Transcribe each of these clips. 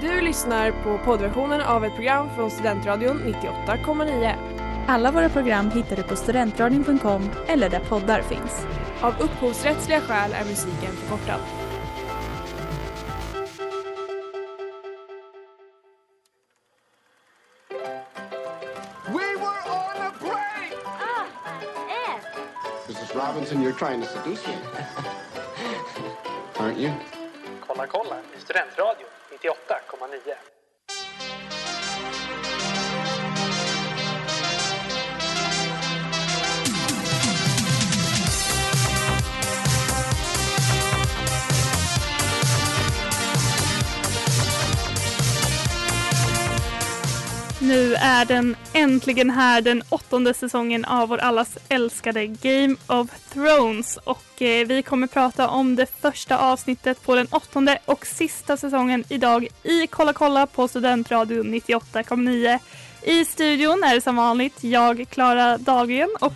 Du lyssnar på poddversionen av ett program från Studentradion 98,9. Alla våra program hittar du på studentradion.com eller där poddar finns. Av upphovsrättsliga skäl är musiken förkortad. We were on a break! Mrs. Robinson, you're trying to seduce me. Aren't you? Kolla kolla i Studentradion 98,9. Nu är den äntligen här, den åttonde säsongen av vår allas älskade Game of Thrones. Och eh, vi kommer prata om det första avsnittet på den åttonde och sista säsongen idag i Kolla kolla på Studentradion 98,9. I studion är det som vanligt jag, Klara Dahlgren och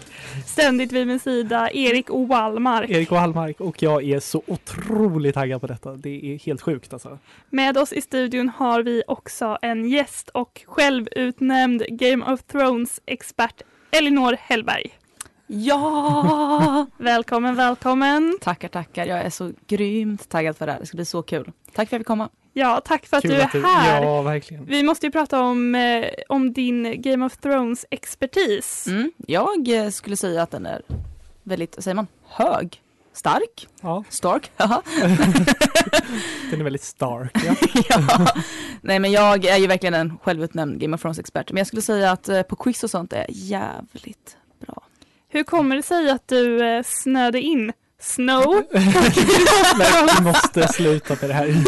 ständigt vid min sida Erik Wallmark. Erik Wallmark och jag är så otroligt taggad på detta. Det är helt sjukt alltså. Med oss i studion har vi också en gäst och självutnämnd Game of Thrones-expert Elinor Hellberg. Ja! Välkommen, välkommen! Tackar, tackar. Jag är så grymt taggad för det här. Det ska bli så kul. Tack för att jag fick komma. Ja, tack för att Kul du är att du- här. Ja, verkligen. Vi måste ju prata om, eh, om din Game of Thrones-expertis. Mm. Jag eh, skulle säga att den är väldigt, säger man, hög, stark, Ja, stark. Den är väldigt stark. Ja. ja. Nej men jag är ju verkligen en självutnämnd Game of Thrones-expert. Men jag skulle säga att eh, på quiz och sånt är jävligt bra. Hur kommer det sig att du eh, snöade in Snow? Men vi måste sluta med det här.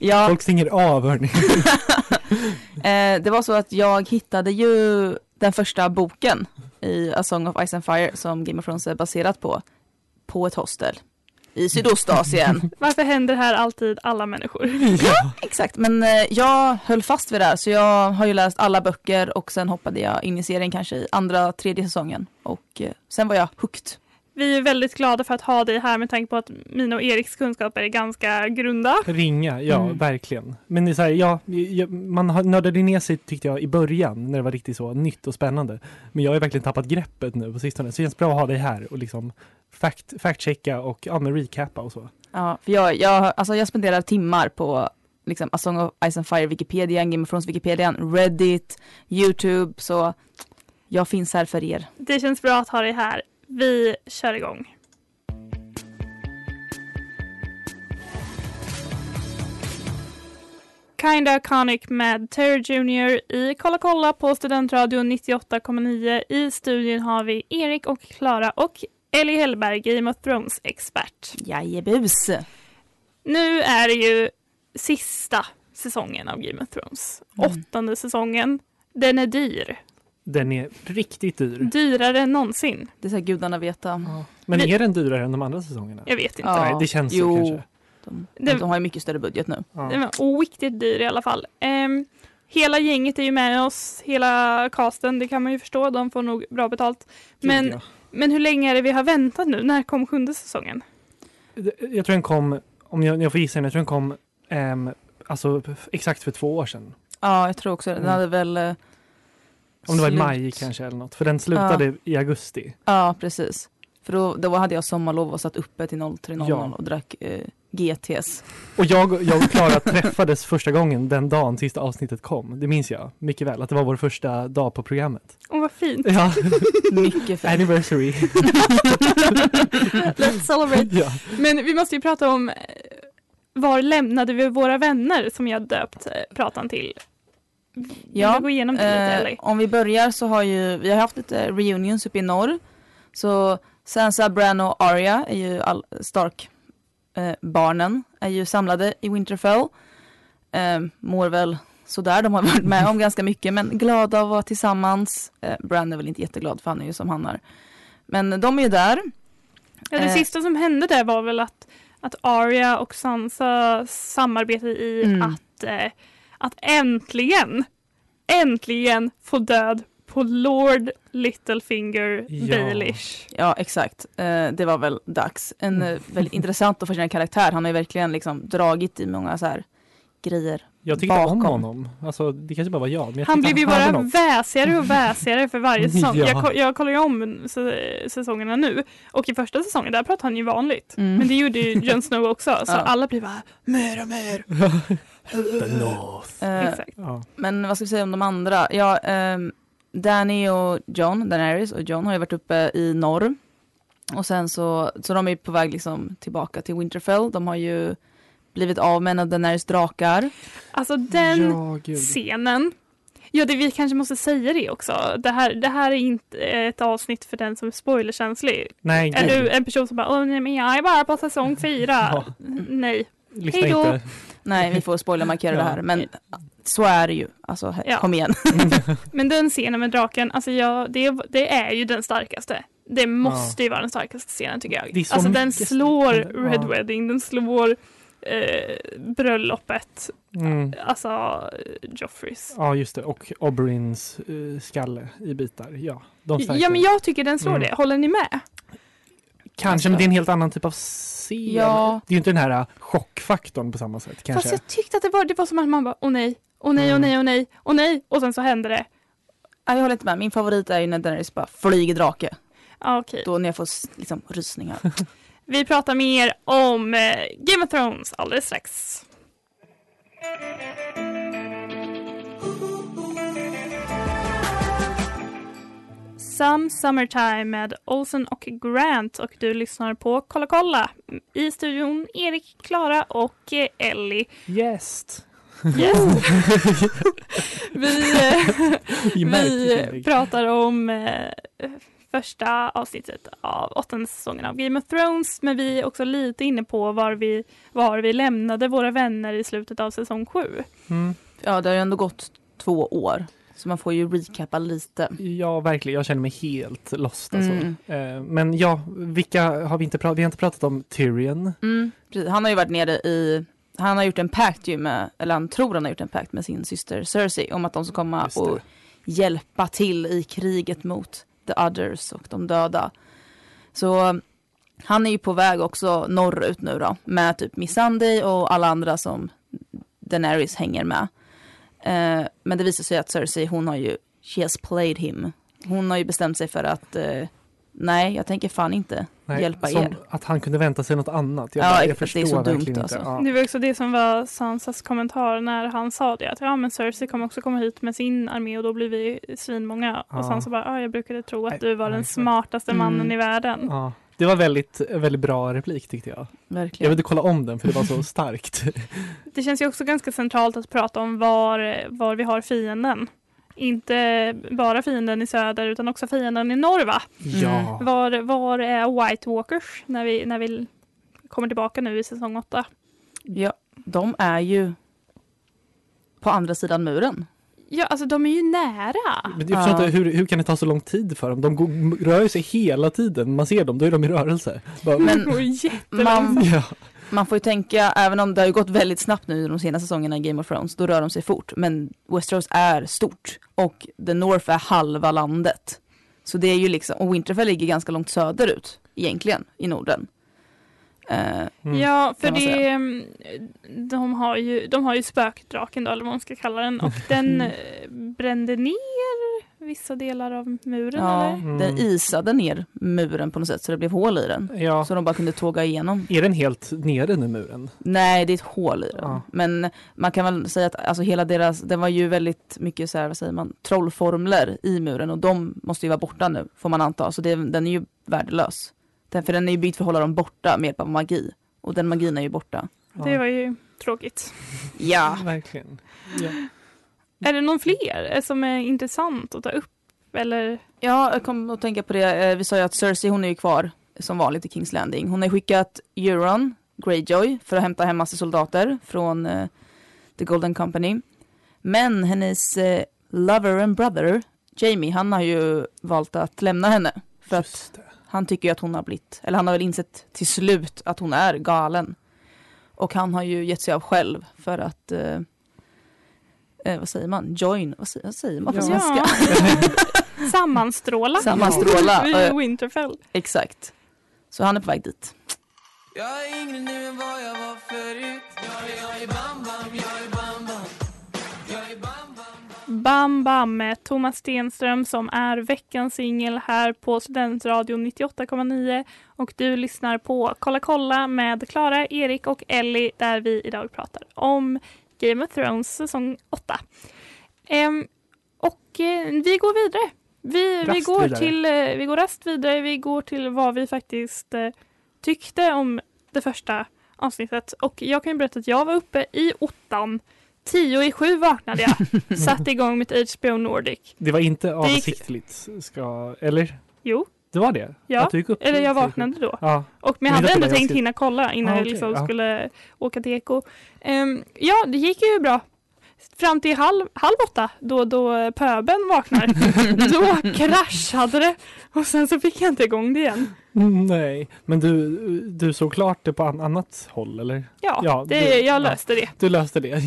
Ja, Folk stänger av hörni. eh, det var så att jag hittade ju den första boken i A Song of Ice and Fire som Game of Thrones är baserat på, på ett hostel i Sydostasien. Varför händer det här alltid alla människor? Ja. Exakt, men eh, jag höll fast vid det här så jag har ju läst alla böcker och sen hoppade jag in i serien kanske i andra, tredje säsongen och eh, sen var jag hooked. Vi är väldigt glada för att ha dig här med tanke på att mina och Eriks kunskaper är ganska grunda. Ringa, ja Mm. verkligen. Men det är så här, ja, man nördade ner sig tyckte jag i början när det var riktigt så nytt och spännande. Men jag har ju verkligen tappat greppet nu på sistone. Så det känns bra att ha dig här och liksom fact, fact-checka och ja, men recappa och så. Ja, för jag, jag, alltså jag spenderar timmar på liksom A Song of Ice and Fire Wikipedia, Game of Thrones Wikipedia, Reddit, Youtube så jag finns här för er. Det känns bra att ha dig här. Vi kör igång. Kinda Iconic med Terry Jr i Kolla kolla på Studentradion 98,9. I studion har vi Erik och Klara och Ellie Hellberg, Game of Thrones-expert. Jajebus! Nu är det ju sista säsongen av Game of Thrones. Mm. Åttonde säsongen. Den är dyr. Den är riktigt dyr. Dyrare än någonsin. Det ska gudarna veta. Men Det- är den dyrare än de andra säsongerna? Jag vet inte. Ja. Nej, det känns jo. så kanske. De, Det- de har ju mycket större budget nu. Ja. Den var riktigt dyr i alla fall. Ehm, hela gänget är ju med oss, hela casten, det kan man ju förstå. De får nog bra betalt. Men, ja. men hur länge är det vi har väntat nu? När kom sjunde säsongen? Jag tror den kom, om jag, jag får gissa, jag tror den kom ehm, alltså exakt för två år sedan. Ja, jag tror också det. Den Mm. hade väl eh, Om det var i slut- maj kanske eller något. För den slutade i augusti. Ja, precis. För då, då hade jag sommarlov och satt uppe till 03.00 Ja. och drack eh, GTs. Och jag, jag och Klara träffades första gången den dagen sista avsnittet kom. Det minns jag mycket väl. Att det var vår första dag på programmet. Åh vad fint. Ja, Mycket fint. anniversary. Let's celebrate. ja. Men vi måste ju prata om eh, var lämnade vi våra vänner som jag döpt eh, pratan till? Ja, gå igenom det lite Eh, eller? om vi börjar så har ju, vi har haft lite reunions uppe i norr. Så Sansa, Bran och Arya är ju all, Stark eh, barnen är ju samlade i Winterfell. Eh, mår väl sådär, de har varit med om ganska mycket men glada att vara tillsammans. Eh, Bran är väl inte jätteglad för han är ju som han är. Men de är ju där. Ja, det eh, sista som hände där var väl att, att Arya och Sansa samarbetade i Mm. att, eh, att äntligen, äntligen få död på Lord Littlefinger Ja. Baelish. Ja, exakt. Eh, det var väl dags. En eh, väldigt intressant och fascinerande karaktär. Han har ju verkligen liksom dragit i många så här grejer. Jag tyckte om bakom. honom. Alltså, det kanske bara var jag. Men jag Han blev ju bara väsigare och väsigare för varje säsong. Ja. Jag, jag kollar ju om säsongerna nu och i första säsongen där pratade han ju vanligt. Mm. Men det gjorde ju Jon Snow också så Ja. alla blir bara mer och mer. The North. Eh, Exakt. Ja. Men vad ska vi säga om de andra? Ja, ehm, Danny och John, Daenerys och John har ju varit uppe i norr. Och sen så, så de är på väg liksom tillbaka till Winterfell. De har ju blivit av med en av Daenerys drakar. Alltså den ja, gud. scenen. Ja, det, vi kanske måste säga det också. Det här, det här är inte ett avsnitt för den som är spoilerkänslig. Nej, Är gud. du en person som bara, Åh, nej, men jag är bara på säsong fyra. Ja. Nej. Lyssna Hej då. inte. Nej, vi får spoilermarkera Ja. det här. Men så är det ju. Alltså, Ja. kom igen. Men den scenen med draken, alltså jag, det, det är ju den starkaste. Det måste ju vara den starkaste scenen tycker jag. så Alltså den slår. Red Ja. Wedding, den slår eh, bröllopet, Mm. alltså eh, Joffreys. Ja, just det. Och Oberins uh, skalle i bitar. Ja, de. Ja men jag tycker den slår Mm. det, håller ni med? Kanske, men det är en helt annan typ av scen. Ja. Det är ju inte den här uh, chockfaktorn på samma sätt kanske. Fast jag tyckte att det var, det var som att man bara, åh nej, åh nej, åh Mm. nej, åh nej, åh nej, och sen så hände det. Jag håller inte med. Min favorit är ju när Daenerys bara flyger drake. Ja, okej. Då när jag får liksom rysningar. Vi pratar mer om eh, Game of Thrones alldeles strax. Some Summertime med Olsen och Grant och du lyssnar på Kolla kolla. I studion Erik, Klara och eh, Ellie. Yes. Yes. vi eh, Vi pratar om eh, första avsnittet av åttonde säsongen av Game of Thrones men vi är också lite inne på var vi, var vi lämnade våra vänner i slutet av säsong sju. Mm. Ja, det har ju ändå gått två år. Så man får ju recappa lite. Ja, verkligen. Jag känner mig helt lost alltså. Mm. Eh, Men ja, vilka har vi inte pratat Vi har inte pratat om Tyrion. Mm. Han har ju varit nere i, han har gjort en pakt ju med, eller han tror han har gjort en pakt med sin syster Cersei om att de ska komma och hjälpa till i kriget mot the others och de döda. Så han är ju på väg också norrut nu då med typ Missandei och alla andra som Daenerys hänger med. Eh, men det visar sig att Cersei hon har ju, she has played him. Hon har ju bestämt sig för att eh, nej jag tänker fan inte hjälpa som er. Att han kunde vänta sig något annat. Jag, Ja, bara, jag exakt. Det är förstår så dumt, alltså. inte. Ja. Det var också det som var Sansas kommentar när han sa det att ja men Cersei kommer också komma hit med sin armé och då blir vi svinmånga. Ja. Och Sansa bara ja jag brukade tro Nej, att du var den nej. smartaste Mm. mannen i världen. Ja. Det var väldigt, väldigt bra replik tyckte jag. Jag Verkligen. ville kolla om den för det var så starkt. Det känns ju också ganska centralt att prata om var, var vi har fienden. Inte bara fienden i söder utan också fienden i norr va? Ja. Var, var är White Walkers när vi, när vi kommer tillbaka nu i säsong åtta? Ja, de är ju på andra sidan muren. Ja, alltså de är ju nära. Men jag förstår Ja. inte, hur, hur kan det ta så lång tid för dem? De går, rör sig hela tiden. Man ser dem, då är de i rörelse. Bara, Men man, ja. man får ju tänka, även om det har gått väldigt snabbt nu de senaste säsongerna i Game of Thrones, då rör de sig fort. Men Westeros är stort och The North är halva landet. Så det är ju liksom, och Winterfell ligger ganska långt söderut egentligen i Norden. Eh, Mm. Ja, för det, mm, de har ju, de har ju spökdraken då, eller vad man ska kalla den, och den eh, brände ner vissa delar av muren ja, eller? Mm. den isade ner muren på något sätt så det blev hål i den. ja. Så de bara kunde tåga igenom. Är den helt nere nu, muren? Nej, det är ett hål i den. Ja. Men man kan väl säga att alltså hela deras, det var ju väldigt mycket så här, vad säger man, trollformler i muren och de måste ju vara borta nu, får man anta. Så det, den är ju värdelös. Den, för den är ju byggd för att hålla dem borta med hjälp av magi. Och den magin är ju borta. Ja. Det var ju tråkigt. Ja. Verkligen. Ja. Är det någon fler eh, som är intressant att ta upp? Eller? Ja, jag kom att tänka på det. Eh, Vi sa ju att Cersei, hon är ju kvar som vanligt i Kings Landing. Hon har skickat Euron Greyjoy för att hämta hem massa soldater från eh, The Golden Company. Men hennes lover and brother, Jamie, han har ju valt att lämna henne. För att Just det. Han tycker ju att hon har blivit, eller han har väl insett till slut att hon är galen. Och han har ju gett sig av själv för att eh, eh, vad säger man? Join? Vad säger, vad säger man på Ja. svenska? Sammanstråla. Sammanstråla. Eh, Winterfell. Exakt. Så han är på väg dit. Jag är yngre nu än vad jag var förut Jag är, jag är bam bam, jag är bam Bam med Thomas Stenström som är veckans singel här på Studentradion 98,9 och du lyssnar på Kolla kolla med Klara, Erik och Ellie där vi idag pratar om Game of Thrones säsong 8. Ehm, och eh, vi går vidare. Vi, vi, går vidare. till, eh, vi går rast vidare. Vi går till vad vi faktiskt eh, tyckte om det första avsnittet. Och jag kan ju berätta att jag var uppe i ottan. Tio i sju vaknade jag. Satte igång mitt HBO Nordic. Det var inte avsiktligt, ska, eller? Jo, Det var det? Ja, eller jag vaknade då. Ja, Och, men jag hade ändå jag tänkt hinna kolla innan Ah, jag okej, liksom ja. skulle åka till Eko. Ehm, ja, det gick ju bra. Fram till halv, halv åtta då, då pöben vaknar. då kraschade det. Och sen så fick jag inte igång det igen. Mm, nej. Men du, du såg klart det på an- annat håll, eller? Ja, Ja, det, det- jag ja. löste det. Du löste det, ja.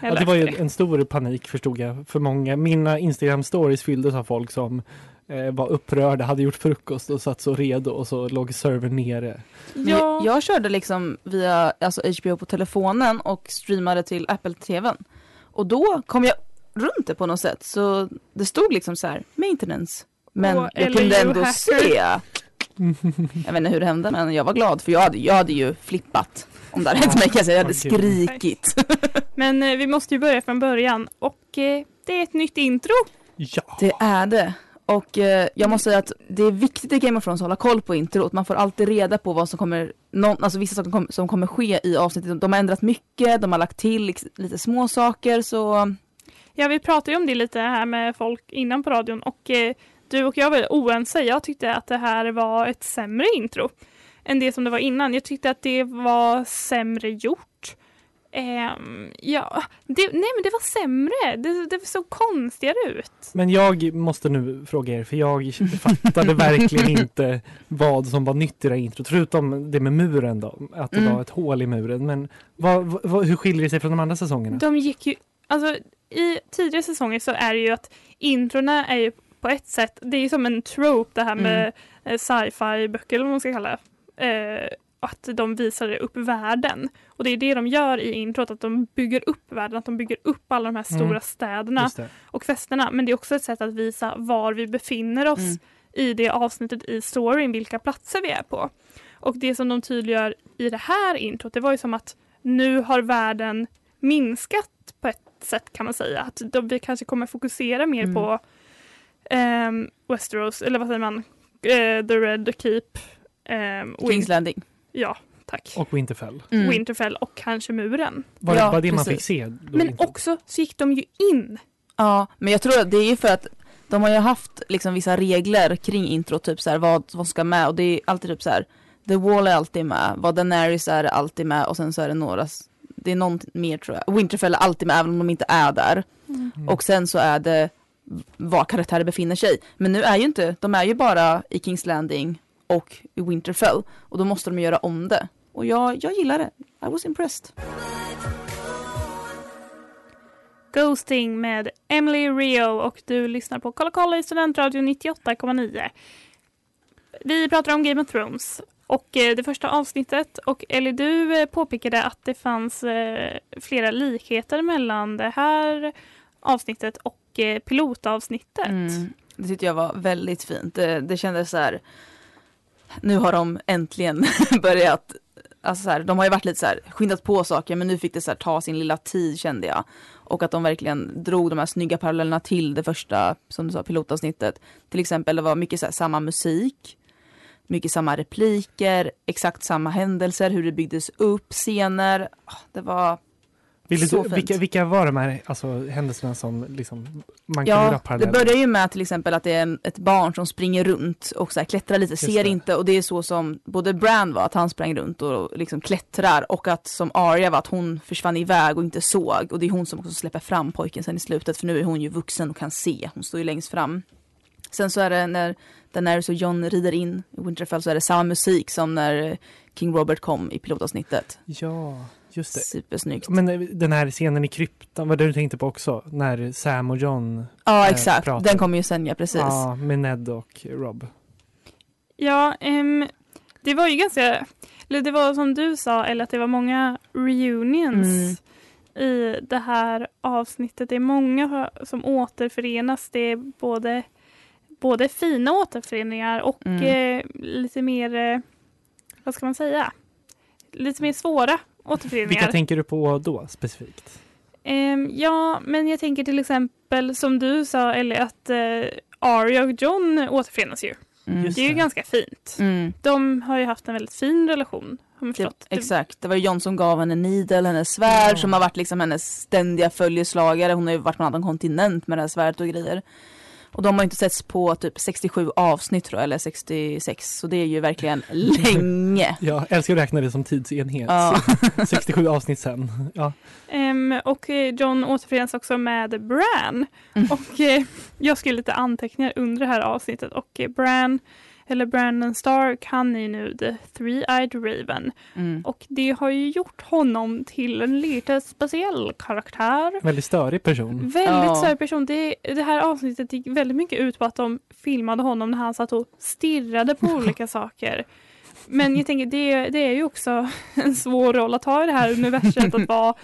Jag ja det var ju löste en stor panik förstod jag för många. Mina Instagram stories fylldes av folk som eh, var upprörda, hade gjort frukost och satt så redo och så låg servern nere. Jag, Ja, jag körde liksom via alltså HBO på telefonen och streamade till Apple TVn. Och då kom jag runt det på något sätt. Så det stod liksom så här, maintenance. Men Åh, jag kunde ändå hacker. se. Jag vet inte hur det hände men jag var glad för jag hade, jag hade ju flippat. Om det hade hänt mig kan jag säga, jag hade skrikit. men eh, vi måste ju börja från början. Och eh, det är ett nytt intro. Ja, Det är det. Och eh, jag måste säga att det är viktigt i Game of Thrones att hålla koll på introt. Man får alltid reda på vad som kommer, någon, alltså vissa saker kom, som kommer ske i avsnittet. De har ändrat mycket, de har lagt till lite små saker så Ja, vi pratade ju om det lite här med folk innan på radion och eh, du och jag var oense. Jag tyckte att det här var ett sämre intro än det som det var innan. Jag tyckte att det var sämre gjort. Ehm, ja, det, nej men det var sämre. Det, det såg konstigare ut. men jag måste nu fråga er för jag fattade verkligen inte vad som var nytt i det här introt. Förutom det med muren då, att det Mm. var ett hål i muren. Men vad, vad, hur skiljer det sig från de andra säsongerna? De gick ju, alltså i tidigare säsonger så är det ju att introna är ju på ett sätt, det är ju som en trope det här med eh, sci-fi böcker eller vad man ska kalla det. Eh, att de visar upp världen. Och det är det de gör i introt, att de bygger upp världen, att de bygger upp alla de här stora Mm. städerna och festerna. Men det är också ett sätt att visa var vi befinner oss Mm. i det avsnittet i storyn, vilka platser vi är på. Och det som de tydliggör i det här introt, det var ju som att nu har världen minskat på ett sätt kan man säga. Att de, vi kanske kommer fokusera mer Mm. på ehm, Westeros, eller vad säger man, Eh, The Red Keep, um, Kings Landing. Ja tack, Och Winterfell. Mm. Winterfell och kanske muren. Var det Ja, bara det man precis. fick se? Då Men inte? också så gick de ju in. Ja, men jag tror att det är ju för att de har ju haft liksom vissa regler kring intro, typ så här vad, som ska med och det är alltid typ så här The Wall är alltid med, vad Daenerys är alltid med och sen så är det några, s- det är någon mer tror jag. Winterfell är alltid med även om de inte är där. Mm. Och sen så är det var karaktärer befinner sig. Men nu är ju inte, de är ju bara i Kings Landing och i Winterfell och då måste de göra om det. Och jag, jag gillar det. I was impressed. Ghosting med Emily Rio och du lyssnar på Kolla kolla i Studentradion 98,9. Vi pratar om Game of Thrones och eh, det första avsnittet och Ellie du eh, påpekade att det fanns eh, flera likheter mellan det här avsnittet och pilotavsnittet. Mm. Det tyckte jag var väldigt fint. Det, det kändes så här. Nu har de äntligen börjat. Alltså så här, de har ju varit lite så här skyndat på saker men nu fick det så här ta sin lilla tid kände jag. Och att de verkligen drog de här snygga parallellerna till det första som du sa pilotavsnittet. Till exempel det var mycket så här, samma musik. Mycket samma repliker, exakt samma händelser, hur det byggdes upp, scener. Ah, det var vill du, vilka, vilka var de här alltså, händelserna som liksom, man kan Ja, göra det paralleller? börjar ju med till exempel att det är ett barn som springer runt och så här klättrar lite, Just ser det. inte och det är så som både Bran var, att han sprang runt och liksom klättrar och att som Arya var att hon försvann iväg och inte såg och det är hon som också släpper fram pojken sen i slutet för nu är hon ju vuxen och kan se, hon står ju längst fram. Sen så är det när Daenerys och Jon rider in i Winterfell så är det samma musik som när King Robert kom i pilotavsnittet. Ja, just det. Supersnyggt. Men eh, den här scenen i kryptan, vad det du tänkte på också? När Sam och John, Ja eh, exakt, pratar. den kommer ju sen ja precis. ja, med Ned och Rob. Ja, ehm, det var ju ganska, eller det var som du sa, eller att det var många reunions i det här avsnittet. Det är många som återförenas. Det är både, både fina återföreningar och Mm. eh, lite mer, eh, vad ska man säga, lite mer svåra återföreningar. Vilka tänker du på då specifikt? Ehm, ja, men jag tänker till exempel som du sa Ellie att eh, Arya och John återförenas ju. Mm. Det är ju det. ganska fint. Mm. De har ju haft en väldigt fin relation. Har man Det, förstått. Det- exakt, det var ju John som gav henne Needle, hennes svärd Ja. som har varit liksom hennes ständiga följeslagare. Hon har ju varit på en annan kontinent med det här svärdet och grejer. Och de har inte setts på typ 67 avsnitt tror jag, eller 66. Så det är ju verkligen länge. Jag älskar att räkna det som tidsenhet. Ja. 67 avsnitt sen. Ja. Ehm, och eh, John återförenas också med Bran. Mm. Och eh, jag skrev lite anteckningar under det här avsnittet och eh, Bran, eller Brandon Stark, han är ju nu The Three-Eyed Raven. Mm. Och det har ju gjort honom till en lite speciell karaktär. Väldigt störig person. Väldigt Ja. stor person. Det, det här avsnittet gick väldigt mycket ut på att de filmade honom när han satt och stirrade på olika saker. Men jag tänker, det, det är ju också en svår roll att ha i det här universumet, att vara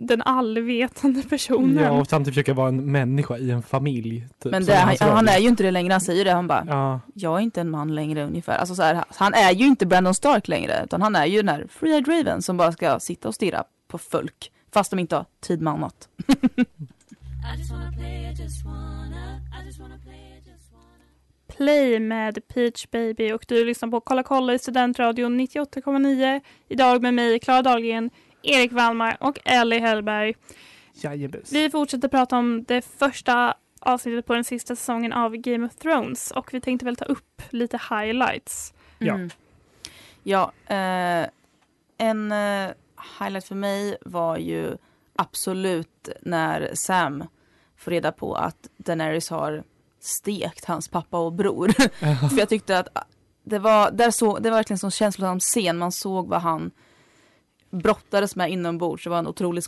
den allvetande personen. Ja, och samtidigt försöka vara en människa i en familj. Typ, Men det, han, han är ju inte det längre, han säger det. Han bara, Ja, jag är inte en man längre ungefär. Alltså så här, han är ju inte Brandon Stark längre. Utan han är ju den här Free-Eyed Raven som bara ska sitta och stirra på folk. Fast de inte har tid med annat. Play med Peach Baby och du lyssnar på Kolla kolla i Studentradion 98,9. Idag med mig Klara Dahlgren, Erik Wallmar och Ellie Hellberg. jajebus. Vi fortsätter prata om det första avsnittet på den sista säsongen av Game of Thrones och vi tänkte väl ta upp lite highlights. Ja. Mm. Ja, eh, en eh, highlight för mig var ju absolut när Sam får reda på att Daenerys har stekt hans pappa och bror. För jag tyckte att ah, det var, där så, det var verkligen en sån känslosam scen. Man såg vad han brottades med inombords. Det var en otrolig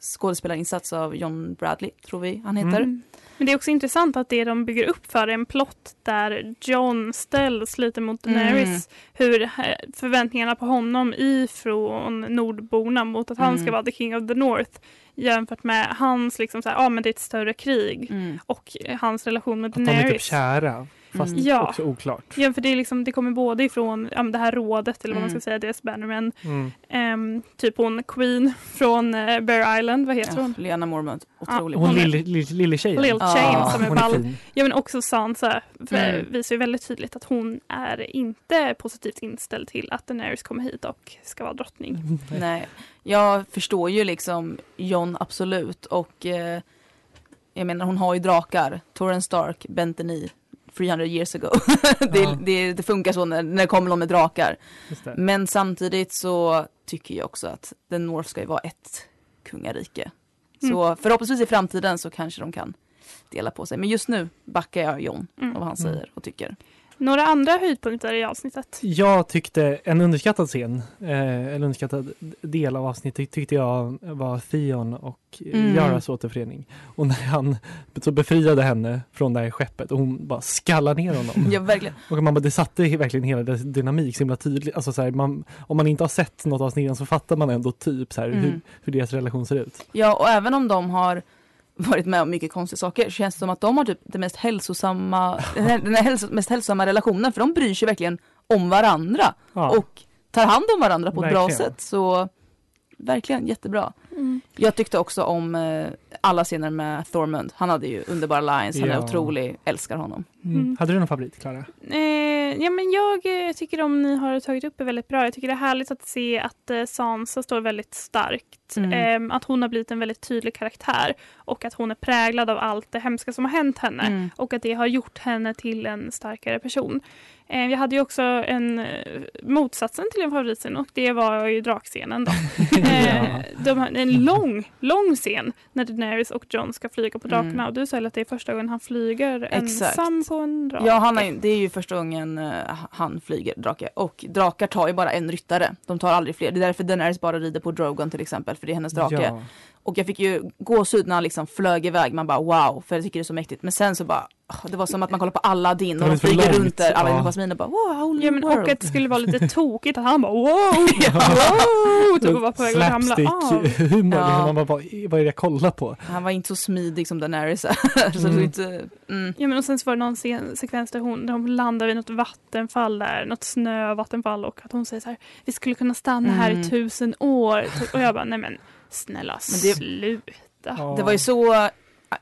skådespelarinsats av John Bradley, tror vi han heter. Mm. Men det är också intressant att det de bygger upp för är en plott där John ställs lite mot Daenerys. Mm. Hur eh, förväntningarna på honom ifrån nordborna mot att han Mm. ska vara the king of the north jämfört med hans liksom så här, ja men det är ett större krig Mm. och hans relation med Att de är typ Daenerys. kära, fast Mm. Ja. också oklart. Ja, för det, är liksom, det kommer både ifrån ja, det här rådet, eller vad man Mm. ska säga, deras bannermen. Mm. ehm, typ hon Queen från uh, Bear Island, vad heter Ja, hon? Lena Mormont, otrolig. Hon Hon lille, lille, lille tjejen. Chain som är ball. Ja men också Sansa för Mm. visar ju väldigt tydligt att hon är inte positivt inställd till att Daenerys kommer hit och ska vara drottning. Nej, jag förstår ju liksom John absolut och eh, jag menar hon har ju drakar. Torren Stark, Benteny, 300 years ago. det, Ja. det, det funkar så när, när det kommer någon med drakar. Men samtidigt så tycker jag också att The North ska ju vara ett kungarike. Så förhoppningsvis i framtiden så kanske de kan dela på sig. Men just nu backar jag John Mm. och vad han säger och tycker. Några andra höjdpunkter i avsnittet? Jag tyckte en underskattad scen, eh, en underskattad del av avsnittet tyckte jag var Theon och Mm. Yaras återförening. Och när han så befriade henne från det här skeppet och hon bara skallar ner honom. Ja, verkligen. Och man bara, det satte verkligen hela dess dynamik så himla tydligt. Alltså så här, man, om man inte har sett något avsnitt innan så fattar man ändå typ så här, Mm. hur, hur deras relation ser ut. Ja, och även om de har varit med om mycket konstiga saker så känns det som att de har typ det mest hälsosamma, den den hälso, mest hälsosamma relationen för de bryr sig verkligen om varandra Ja. och tar hand om varandra på ett bra Verkligen. sätt. Så verkligen jättebra. Mm. Jag tyckte också om eh, alla scener med Thormund. Han hade ju underbara lines, han är Ja. otrolig, älskar honom. Mm. Mm. Hade du någon favorit, Klara? Eh, ja, men jag eh, tycker de ni har tagit upp är väldigt bra. Jag tycker det är härligt att se att eh, Sansa står väldigt starkt. Mm. Ehm, att hon har blivit en väldigt tydlig karaktär och att hon är präglad av allt det hemska som har hänt henne. Mm. och att det har gjort henne till en starkare person. Eh, jag hade ju också en eh, motsatsen till en favoritscen och det var ju drakscenen då. eh, de har en lång, lång scen när Daenerys och Jon ska flyga på drakarna Mm. och du sa att det är första gången han flyger Exakt. ensam på en drake. Ja, han är, det är ju första gången eh, han flyger drake. Och drakar tar ju bara en ryttare. De tar aldrig fler. Det är därför Daenerys bara rider på Drogon till exempel, för det är hennes drake. Ja. Och jag fick ju gåshud när han liksom flög iväg. Man bara wow, för jag tycker det är så mäktigt. Men sen så bara det var som att man kollar på Aladdin och de flyger långt, runt där, Aladdin ja. och Jasmine och bara wow, Ja, men, world. och att det skulle vara lite tokigt att han bara wow, wow, typ och var på väg att ramla av. Slapstick-humor. Ja. Man bara, vad, vad är det jag kollar på? Han var inte så smidig som Daenerys är. så Mm. inte, mm. Ja men och sen så var det någon scen, sekvens där hon, där hon landar vid något vattenfall där, något snövattenfall och att hon säger så här, vi skulle kunna stanna här i Mm. tusen år. Och jag bara, nej men snälla Men det- sluta. Ja. Det var ju så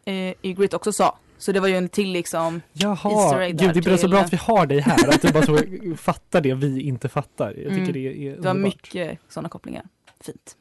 äh, Ygritte också sa. Så det var ju en till liksom, Jaha, gud det är så bra att vi har dig här, att du bara så fattar det vi inte fattar. Jag tycker Mm. det är det var underbart. mycket sådana kopplingar. Fint.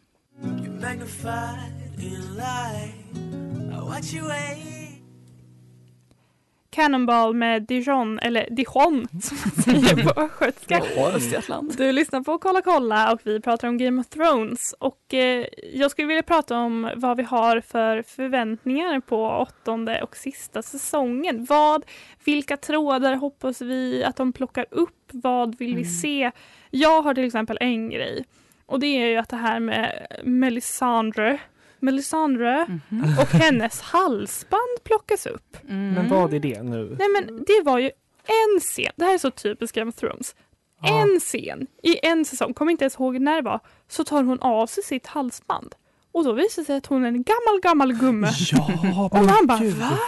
Cannonball med Dijon, eller Dijon som man säger på östgötska. Du lyssnar på Kolla kolla och vi pratar om Game of Thrones. Och eh, jag skulle vilja prata om vad vi har för förväntningar på åttonde och sista säsongen. Vad, vilka trådar hoppas vi att de plockar upp? Vad vill vi Mm. se? Jag har till exempel en grej. Och det är ju att det här med Melisandre, Melisandre Mhm. och hennes halsband plockas upp. Mm. Men vad är det nu? Nej men det var ju en scen, det här är så typiskt Game of Thrones. Ja. En scen i en säsong, kommer inte ens ihåg när det var, så tar hon av sig sitt halsband. Och då visar det sig att hon är en gammal, gammal gumme. Ja, Och man bara gud. va?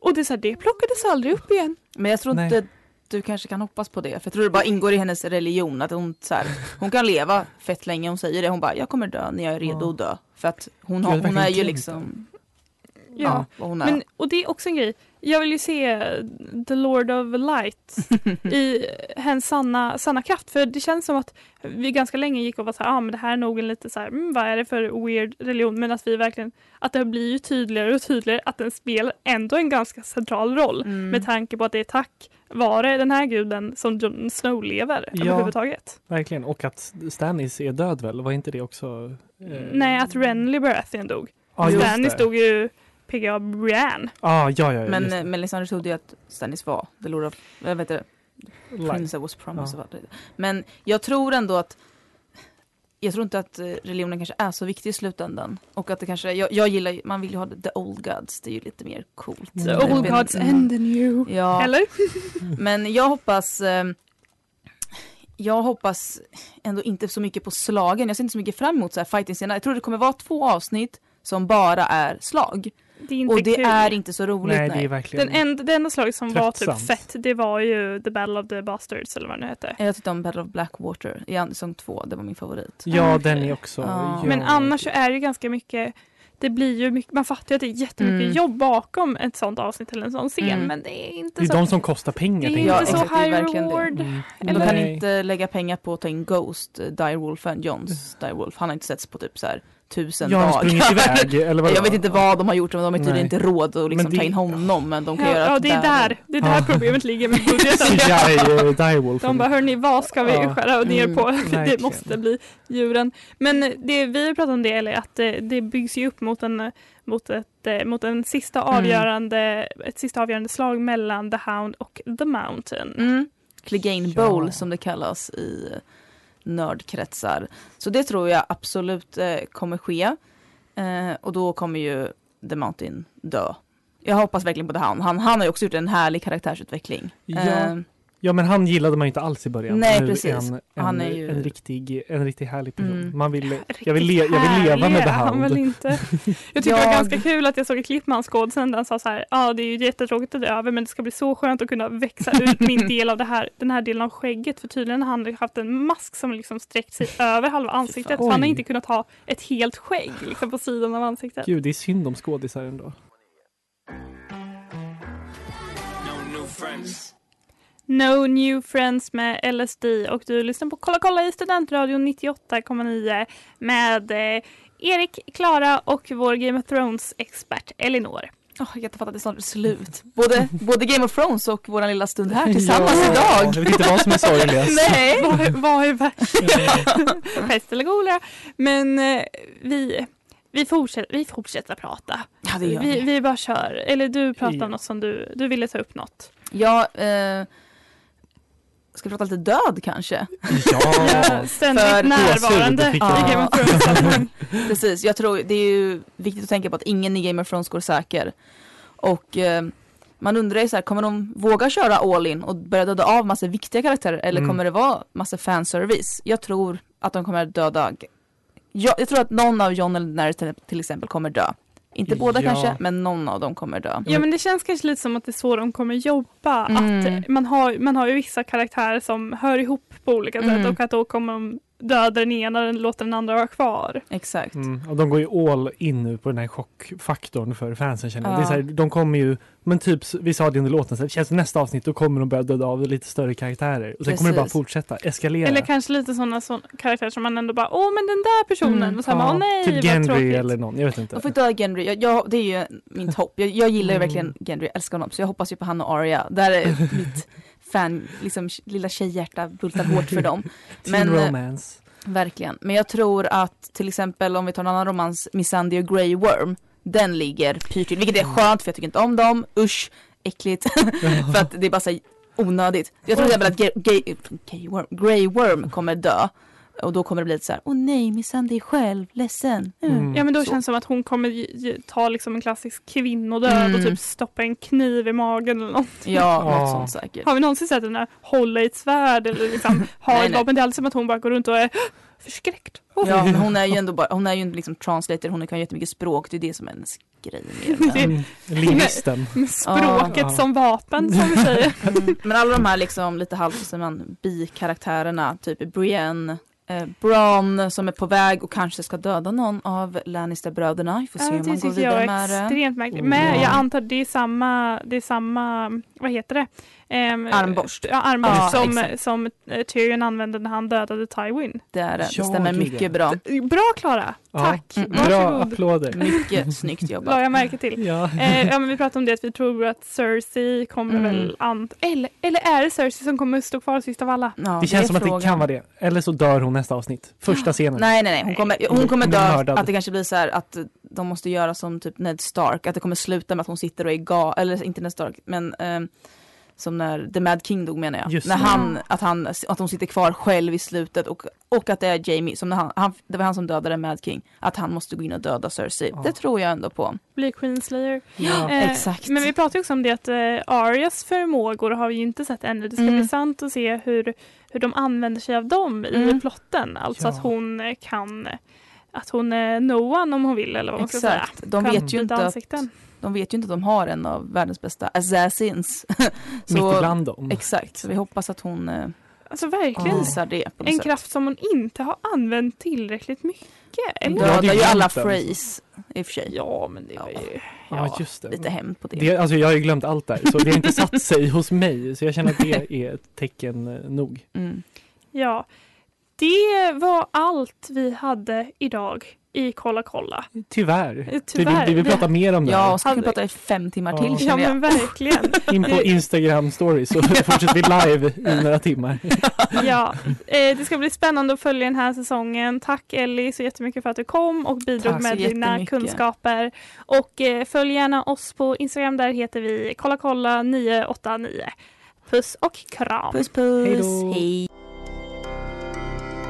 Och det, är så här, det plockades aldrig upp igen. Men jag tror Nej. inte du kanske kan hoppas på det. För jag tror det bara ingår i hennes religion att hon, så här, hon kan leva fett länge. Hon säger det. Hon bara, jag kommer dö när jag är redo Ja. att dö. För att hon, har, hon är ju liksom, Ja. ja, vad hon är. Men, och det är också en grej. Jag vill ju se The Lord of Light i hennes sanna, sanna kraft. För det känns som att vi ganska länge gick och var så här, ah, men det här är nog en lite så här, mm, vad är det för weird religion? Men att vi verkligen, att det blir ju tydligare och tydligare att den spelar ändå en ganska central roll. Mm. Med tanke på att det är tack vare den här guden som Jon Snow lever Ja. överhuvudtaget. Verkligen, och att Stannis är död väl? Var inte det också? eh, Nej, att Renly Baratheon dog. Just Stannis det. dog ju PGA Brienne. Ah, ja, ja, ja. Men eh, det. Melisandre trodde ju att Stannis var The Lord of, jag vet inte. Prince was promised. Ja. Men jag tror ändå att jag tror inte att eh, religionen kanske är så viktig i slutändan. Och att det kanske, jag, jag gillar man vill ju ha the old gods, det är ju lite mer coolt. The Mm. old Mm. gods and the new. Ja, Eller? men jag hoppas eh, jag hoppas ändå inte så mycket på slagen. Jag ser inte så mycket fram emot så här fighting-scener. Jag tror det kommer vara två avsnitt som bara är slag. Det är inte Och det kul. är inte så roligt. Nej, Nej, det är verkligen... Den enda, det enda slaget som var Tröttsamt. typ fett, det var ju The Battle of the Bastards eller vad det nu hette. Jag tyckte om Battle of Blackwater i säsong två. Det var min favorit. Ja, Okej. den är också... Ja. Men annars så är det ju ganska mycket det blir ju mycket, man fattar ju att det är jättemycket Mm. jobb bakom ett sånt avsnitt eller en sån scen Mm. men det är inte Det är så, de som kostar pengar. det är inte så exakt, high reward. Mm. Men de kan inte lägga pengar på att ta in Ghost, eh, Direwolfen, Johns Direwolf. Han har inte setts på typ så här tusen Ja, sprungit dagar. iväg, eller vad Jag vet inte vad de har gjort, men de har tydligen Nej. inte råd att liksom det- ta in honom. Men de kan Ja, göra ja det är där, det är där Ja. problemet ligger med budgeten. CGI eh. De bara, hörni, vad ska vi Ja. skära ner Mm, på? det verkligen. måste bli djuren. Men det, vi har pratat om det, eller att det, det byggs ju upp mot en, mot ett, eh, mot en sista Mm. avgörande, ett sista avgörande slag mellan The Hound och The Mountain. Mm. Clegane Ja. Bowl som det kallas i nördkretsar. Så det tror jag absolut eh, kommer ske. Eh, och då kommer ju The Mountain dö. Jag hoppas verkligen på det han. Han, han har ju också gjort en härlig karaktärsutveckling. Ja. Ja men han gillade man ju inte alls i början. Nej, nu precis. Är han, en, Han är ju- en, riktig, en riktig härlig person. Mm. Man vill, Riktigt jag, vill le, jag vill leva med härlig The är han Hound. inte. Jag tycker det var Jag- ganska kul att jag såg ett klipp med hans skådisen där han sa så här, ja det är ju jättetråkigt att det är över men det ska bli så skönt att kunna växa ut min del av det här, den här delen av skägget för tydligen har han haft en mask som liksom sträckt sig över halva ansiktet så han har inte kunnat ha ett helt skägg liksom på sidan av ansiktet. Gud, det är synd om skådisar ändå. No New Friends med LSD och du lyssnar på Kolla kolla i Studentradion 98,9 med eh, Erik, Klara och vår Game of Thrones-expert Elinor. åh, jag inte att det snart är slut. Både, både Game of Thrones och vår lilla stund här tillsammans Ja, idag. Jag vet inte vad som är sorgligast. Nej! Vad, är- vad är värst? Pest eller kolera? Men eh, vi, vi, fortsätter, vi fortsätter prata. Ja, det gör Vi, vi. vi bara kör. Eller du pratar Ja. om något som du, du ville ta upp något. Ja, eh, ska vi prata lite död kanske? Ja! Ständigt För närvarande i. Game of Thrones. Precis, jag tror det är ju viktigt att tänka på att ingen i Game of Thrones går säker. Och eh, man undrar ju så här, kommer de våga köra all in och börja döda av massa viktiga karaktärer eller Mm. kommer det vara massa fanservice? Jag tror att de kommer döda, jag, jag tror att någon av John eller Daenerys till, till exempel kommer dö. Inte båda Ja. kanske, men någon av dem kommer dö. Ja men det känns kanske lite som att det är så de kommer jobba. Mm. Att man har, man har ju vissa karaktärer som hör ihop på olika sätt Mm. och att då kommer de döda den ena och låta den andra vara kvar. Exakt. Mm, och de går ju all in nu på den här chockfaktorn för fansen känner jag. Ja. Det är så här, de kommer ju, men typ vi sa det under låten, så här, det känns som nästa avsnitt då kommer de börja döda av lite större karaktärer. Och sen kommer det bara Precis. fortsätta eskalera. Eller kanske lite sådana så, karaktärer som man ändå bara, åh men den där personen. Mm. Och sen bara, åh nej typ vad Gendry tråkigt. eller någon, jag vet inte. De får döda Gendry, jag, jag, det är ju mitt hopp. Jag, jag gillar ju Mm. verkligen Gendry, jag älskar honom. Så jag hoppas ju på han och Arya. Där är mitt fan, liksom lilla tjejhjärta bultar hårt för dem. Men, eh, romance. Verkligen. Men jag tror att till exempel om vi tar en annan romans, Missandei och Grey Worm. Den ligger pyrt vilket är skönt för jag tycker inte om dem. Usch, äckligt. för att det är bara så onödigt. Jag tror till exempel att Grey Grey Worm kommer dö. Och då kommer det bli lite så här, åh nej, Missandei själv, ledsen. Mm. Mm. Ja men då Så. känns det som att hon kommer ge- ta liksom en klassisk kvinnodöd Mm. och typ stoppa en kniv i magen eller något. Ja, Ja. något sånt säkert. Har vi någonsin sett henne hålla i ett svärd eller liksom ha Nej, ett vapen? Det är alltid som att hon bara går runt och är förskräckt. Ja, men hon är ju ändå bara, hon är ju liksom translator, hon kan ju jättemycket språk, det är det som är hennes grej med. Mm. Lingvisten. Med språket Ja. som vapen som vi säger. Mm. Men alla de här liksom lite halvt bikaraktärerna, typ Brienne, eh, Bron som är på väg och kanske ska döda någon av Lannister-bröderna. Vi får se Ja, om det man går tycker jag vidare är med det. extremt märkligt. Oh, Men ja. jag antar att det är samma, det är samma, vad heter det? Ehm, Armborst. Ja, armborst Ja, som, exakt. som eh, Tyrion använde när han dödade Tywin. Det är det, Ja, det stämmer mycket bra. Bra Klara, Ja. tack. Mm. Bra applåder. Mycket snyggt La jobbat. jag märke till. Ja. Eh, ja men vi pratade om det att vi tror att Cersei kommer Mm. väl an... Eller, eller är det Cersei som kommer stå kvar sist av alla? Ja, Det känns är som att det frågan. kan vara det. Eller så dör hon nästa avsnitt. Första scenen. Nej nej nej, hon kommer, hon kommer dö, mördad. att det kanske blir så här att de måste göra som typ Ned Stark, att det kommer sluta med att hon sitter och är gal, eller inte Ned Stark, men ehm, som när The Mad King dog menar jag. Just när det. han, att, han, att hon sitter kvar själv i slutet och, och att det är Jamie, som när han, han, det var han som dödade Mad King, att han måste gå in och döda Cersei. Ja. Det tror jag ändå på. Blir Queenslayer. Ja. Eh, exakt. Men vi pratade också om det att eh, Arias förmågor har vi ju inte sett ännu. Det ska Mm. bli sant att se hur, hur de använder sig av dem i Mm. plotten. Alltså Ja. att hon eh, kan att hon är no one om hon vill eller vad man ska säga. Exakt. De Kan vet, ju inte att, ansikten. De vet ju inte att de har en av världens bästa assassins. Mitt ibland dem. Exakt, så vi hoppas att hon eh, Alltså verkligen. visar det på något En sätt. kraft som hon inte har använt tillräckligt mycket. Hon Eller? Ja, det är ju alla. Freys i och för sig. Ja, men det var ju... Ja, just det. Lite hämnd på det. det. Alltså jag har ju glömt allt där, så det har inte satt sig hos mig. Så jag känner att det är ett tecken eh, nog. Mm. Ja. Det var allt vi hade idag i Kolla kolla. Tyvärr. Vi Tyvärr. vill, vi vill prata mer om det Ja, här. och så kan vi prata i fem timmar Ja. till Ja känner jag. men verkligen. In på Instagram stories så fortsätter vi live i några timmar. Ja, eh, det ska bli spännande att följa den här säsongen. Tack Ellie så jättemycket för att du kom och bidrog Tack med dina kunskaper. Och eh, följ gärna oss på Instagram, där heter vi kolla kolla 989. Puss och kram! Puss puss, Hejdå. hej.